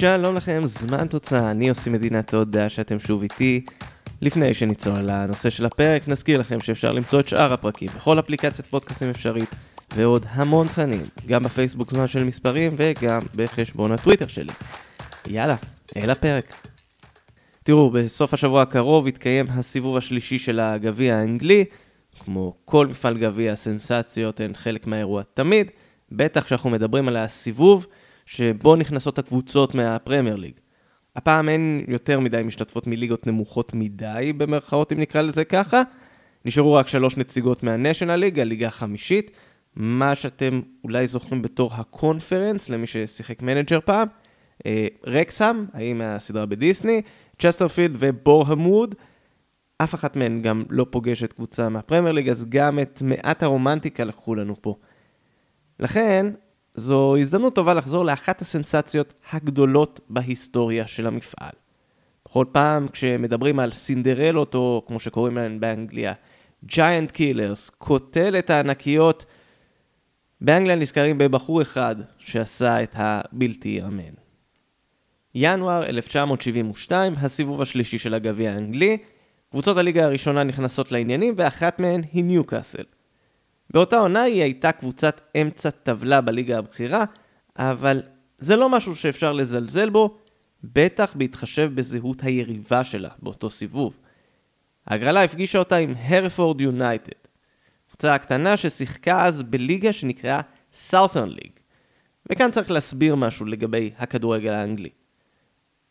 שלום לכם, זמן תוצאה, אני עושה מדינה, תודה שאתם שוב איתי. לפני שנצלול לנושא של הפרק, נזכיר לכם שאפשר למצוא את שאר הפרקים בכל אפליקציית פודקאסטים אפשרית, ועוד המון תכנים, גם בפייסבוק זמן של מספרים וגם בחשבון הטוויטר שלי. יאללה, אל הפרק. תראו, בסוף השבוע הקרוב יתקיים הסיבוב השלישי של הגביע האנגלי. כמו כל מפעל גביע, הסנסציות הן חלק מהאירוע תמיד, בטח כשאנחנו מדברים על הסיבוב שבו נכנסות הקבוצות מהפרמייר ליג. הפעם אין יותר מדי משתתפות מליגות נמוכות מדי, במרכאות אם נקרא לזה ככה. נשארו רק שלוש נציגות מה National League, הליגה החמישית, מה שאתם אולי זוכרים בתור ה Conference, למי ששיחק מנג'ר פעם. אה, רקסהאם, הם מהסדרה בדיסני, צ'סטרפילד ובורהמווד. אף אחת מהן גם לא פוגשת קבוצה מהפרמייר ליג, אז גם את מעט הרומנטיקה לקחו לנו פה. לכן, זו הזדמנות טובה לחזור לאחת הסנסציות הגדולות בהיסטוריה של המפעל. בכל פעם כשמדברים על סינדרלות, או כמו שקוראים להן באנגליה, giant killers, קוטלות הענקיות, באנגליה נזכרים בבחור אחד שעשה את הבלתי ייאמן. ינואר 1972, הסיבוב השלישי של הגביע האנגלי, קבוצות הליגה הראשונה נכנסות לעניינים ואחת מהן היא ניוקאסל. באותה עונה היא הייתה קבוצת אמצע טבלה בליגה הבכירה, אבל זה לא משהו שאפשר לזלזל בו, בטח בהתחשב בזהות היריבה שלה באותו סיבוב. ההגרלה הפגישה אותה עם הרפורד יונייטד, קבוצה קטנה ששיחקה אז בליגה שנקראה סאות'רן ליג. וכאן צריך להסביר משהו לגבי הכדורגל האנגלי.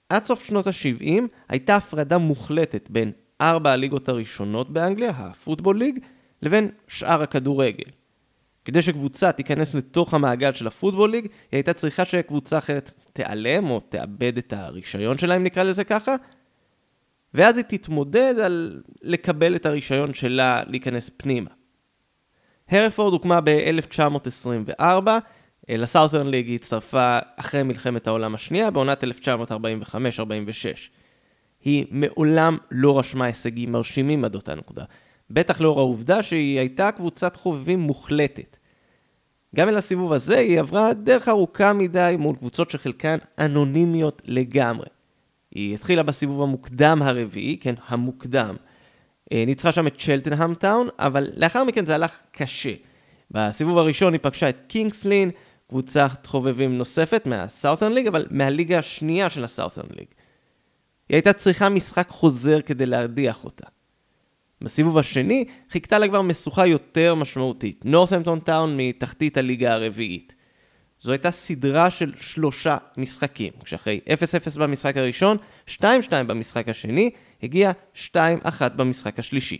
עד סוף שנות ה-70 הייתה הפרדה מוחלטת בין ארבע הליגות הראשונות באנגליה, הפוטבול ליג, לבין שאר הכדורגל. כדי שקבוצה תיכנס לתוך המעגל של הפוטבול ליג, היא הייתה צריכה שקבוצה אחרת תיעלם או תאבד את הרישיון שלה, אם נקרא לזה ככה, ואז היא תתמודד על לקבל את הרישיון שלה להיכנס פנימה. הרפורד הוקמה ב-1924, לסאות'רן ליג היא הצטרפה אחרי מלחמת העולם השנייה, בעונת 1945-46. היא מעולם לא רשמה הישגים מרשימים עד אותה נקודה. בטח לאור העובדה שהיא הייתה קבוצת חובבים מוחלטת. גם אל הסיבוב הזה היא עברה דרך ארוכה מדי מול קבוצות שחלקן אנונימיות לגמרי. היא התחילה בסיבוב המוקדם הרביעי, כן, המוקדם. אה, ניצחה שם את צ'לטנהאם טאון, אבל לאחר מכן זה הלך קשה. בסיבוב הראשון היא פגשה את קינגסלין, קבוצת חובבים נוספת מהסאות'רן ליג, אבל מהליגה השנייה של הסאות'רן ליג. היא הייתה צריכה משחק חוזר כדי להדיח אותה. בסיבוב השני חיכתה לה כבר משוכה יותר משמעותית, נורת'מפטון טאון מתחתית הליגה הרביעית. זו הייתה סדרה של שלושה משחקים, כשאחרי 0-0 במשחק הראשון, 2-2 במשחק השני, הגיע 2-1 במשחק השלישי.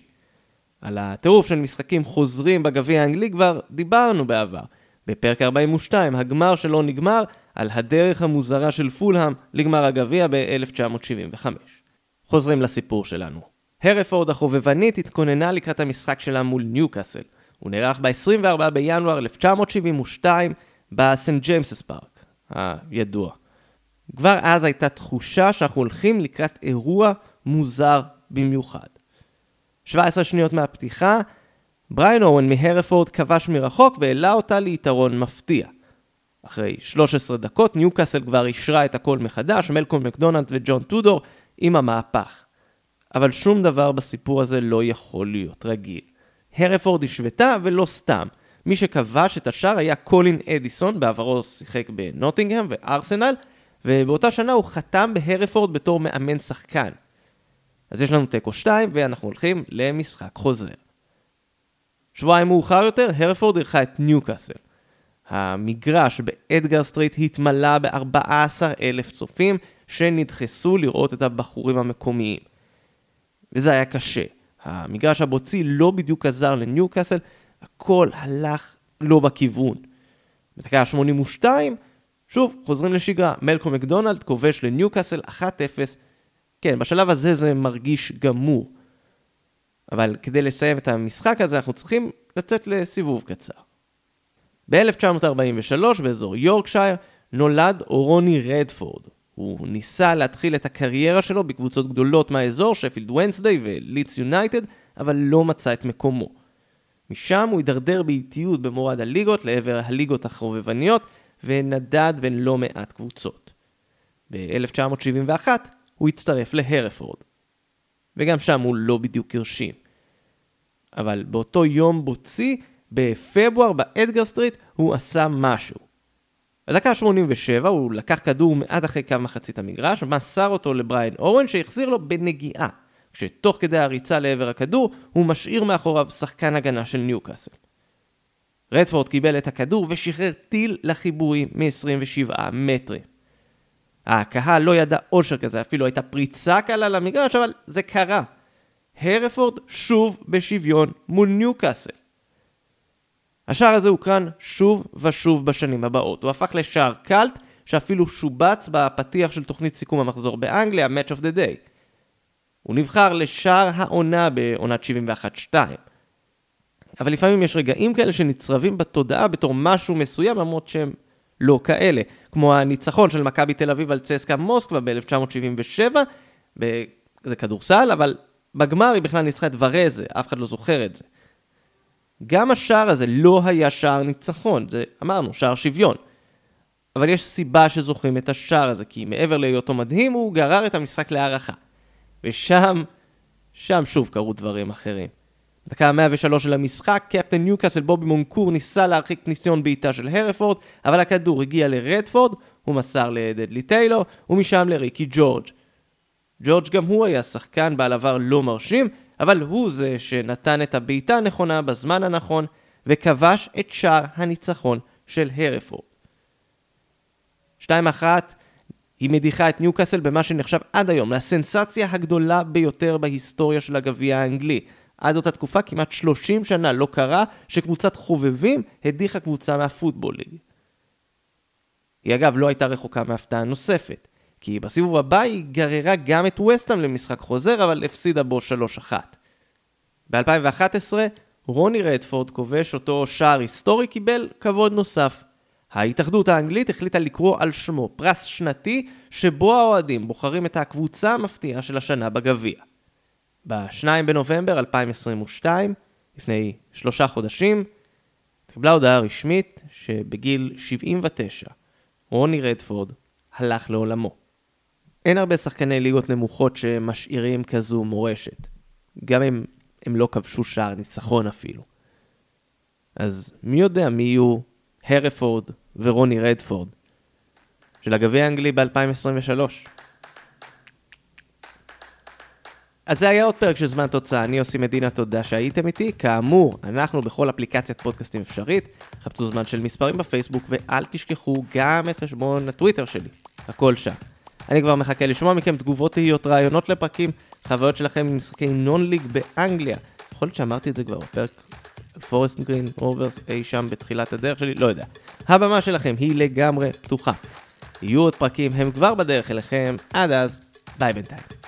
על הטירוף של משחקים חוזרים בגביע האנגלי כבר דיברנו בעבר. בפרק 42, הגמר שלא נגמר, על הדרך המוזרה של פולהאם לגמר הגביע ב-1975. חוזרים לסיפור שלנו. הרפורד החובבנית התכוננה לקראת המשחק שלה מול ניוקאסל. הוא נערך ב-24 בינואר 1972 בסנט ג'יימסס פארק, הידוע. כבר אז הייתה תחושה שאנחנו הולכים לקראת אירוע מוזר במיוחד. 17 שניות מהפתיחה, בריין אורן מהרפורד כבש מרחוק והעלה אותה ליתרון מפתיע. אחרי 13 דקות ניוקאסל כבר אישרה את הכל מחדש, מלקום מקדונלד וג'ון טודור עם המהפך. אבל שום דבר בסיפור הזה לא יכול להיות רגיל. הרפורד השוותה ולא סתם. מי שכבש את השאר היה קולין אדיסון, בעברו שיחק בנוטינגהם וארסנל, ובאותה שנה הוא חתם בהרפורד בתור מאמן שחקן. אז יש לנו תיקו 2 ואנחנו הולכים למשחק חוזר. שבועיים מאוחר יותר, הרפורד אירחה את ניוקאסל. המגרש באדגר סטריט התמלא ב-14 אלף צופים שנדחסו לראות את הבחורים המקומיים. וזה היה קשה. המגרש הבוצי לא בדיוק עזר לניוקאסל, הכל הלך לא בכיוון. בדקה ה-82, שוב, חוזרים לשגרה. מלקום מקדונלד כובש לניוקאסל 1-0. כן, בשלב הזה זה מרגיש גמור. אבל כדי לסיים את המשחק הזה, אנחנו צריכים לצאת לסיבוב קצר. ב-1943, באזור יורקשייר, נולד אורוני רדפורד. הוא ניסה להתחיל את הקריירה שלו בקבוצות גדולות מהאזור, שפילד ונסדיי ולידס יונייטד, אבל לא מצא את מקומו. משם הוא הידרדר באיטיות במורד הליגות לעבר הליגות החובבניות, ונדד בין לא מעט קבוצות. ב-1971 הוא הצטרף להרפורד. וגם שם הוא לא בדיוק הרשים. אבל באותו יום בוצי, בפברואר באדגר סטריט, הוא עשה משהו. בדקה 87 הוא לקח כדור מעט אחרי קו מחצית המגרש, ומסר אותו לבריין אוון שהחזיר לו בנגיעה, כשתוך כדי הריצה לעבר הכדור, הוא משאיר מאחוריו שחקן הגנה של ניוקאסל. רדפורד קיבל את הכדור ושחרר טיל לחיבורים מ-27 מטרים. הקהל לא ידע אושר כזה, אפילו הייתה פריצה קלה למגרש, אבל זה קרה. הרפורד שוב בשוויון מול ניוקאסל. השער הזה הוקרן שוב ושוב בשנים הבאות. הוא הפך לשער קאלט שאפילו שובץ בפתיח של תוכנית סיכום המחזור באנגליה, Match of the Day. הוא נבחר לשער העונה בעונת 71-2. אבל לפעמים יש רגעים כאלה שנצרבים בתודעה בתור משהו מסוים, למרות שהם לא כאלה. כמו הניצחון של מכבי תל אביב על צסקה מוסקבה ב-1977, זה כדורסל, אבל בגמר היא בכלל ניצחה את ורזה, אף אחד לא זוכר את זה. גם השער הזה לא היה שער ניצחון, זה אמרנו, שער שוויון. אבל יש סיבה שזוכרים את השער הזה, כי מעבר להיותו מדהים, הוא גרר את המשחק להערכה. ושם, שם שוב קרו דברים אחרים. דקה 103 של המשחק, קפטן ניוקאסל בובי מונקור ניסה להרחיק ניסיון בעיטה של הרפורד, אבל הכדור הגיע לרדפורד, הוא מסר לדדלי טיילור, ומשם לריקי ג'ורג'. ג'ורג' גם הוא היה שחקן בעל עבר לא מרשים, אבל הוא זה שנתן את הבעיטה הנכונה בזמן הנכון, וכבש את שער הניצחון של הרפורד. 2-1 היא מדיחה את ניוקאסל במה שנחשב עד היום לסנסציה הגדולה ביותר בהיסטוריה של הגביע האנגלי. עד אותה תקופה, כמעט 30 שנה לא קרה שקבוצת חובבים הדיחה קבוצה מהפוטבול ליג. היא אגב לא הייתה רחוקה מהפתעה נוספת, כי בסיבוב הבא היא גררה גם את וסטאם למשחק חוזר, אבל הפסידה בו 3-1. ב-2011, רוני רדפורד, כובש אותו שער היסטורי, קיבל כבוד נוסף. ההתאחדות האנגלית החליטה לקרוא על שמו פרס שנתי, שבו האוהדים בוחרים את הקבוצה המפתיעה של השנה בגביע. ב-2 בנובמבר 2022, לפני שלושה חודשים, התקבלה הודעה רשמית שבגיל 79, רוני רדפורד הלך לעולמו. אין הרבה שחקני ליגות נמוכות שמשאירים כזו מורשת, גם אם הם לא כבשו שער ניצחון אפילו. אז מי יודע מי יהיו הרפורד ורוני רדפורד של הגביע האנגלי ב-2023. אז זה היה עוד פרק של זמן תוצאה, אני עושה מדינה, תודה שהייתם איתי. כאמור, אנחנו בכל אפליקציית פודקאסטים אפשרית, חפשו זמן של מספרים בפייסבוק, ואל תשכחו גם את חשבון הטוויטר שלי, הכל שם. אני כבר מחכה לשמוע מכם תגובות תהיות, רעיונות לפרקים, חוויות שלכם עם משחקי non-league באנגליה. יכול להיות שאמרתי את זה כבר בפרק פורסט גרין רוברס אי שם בתחילת הדרך שלי, לא יודע. הבמה שלכם היא לגמרי פתוחה. יהיו עוד פרקים, הם כבר בדרך אליכם, עד אז, ביי בינתיים.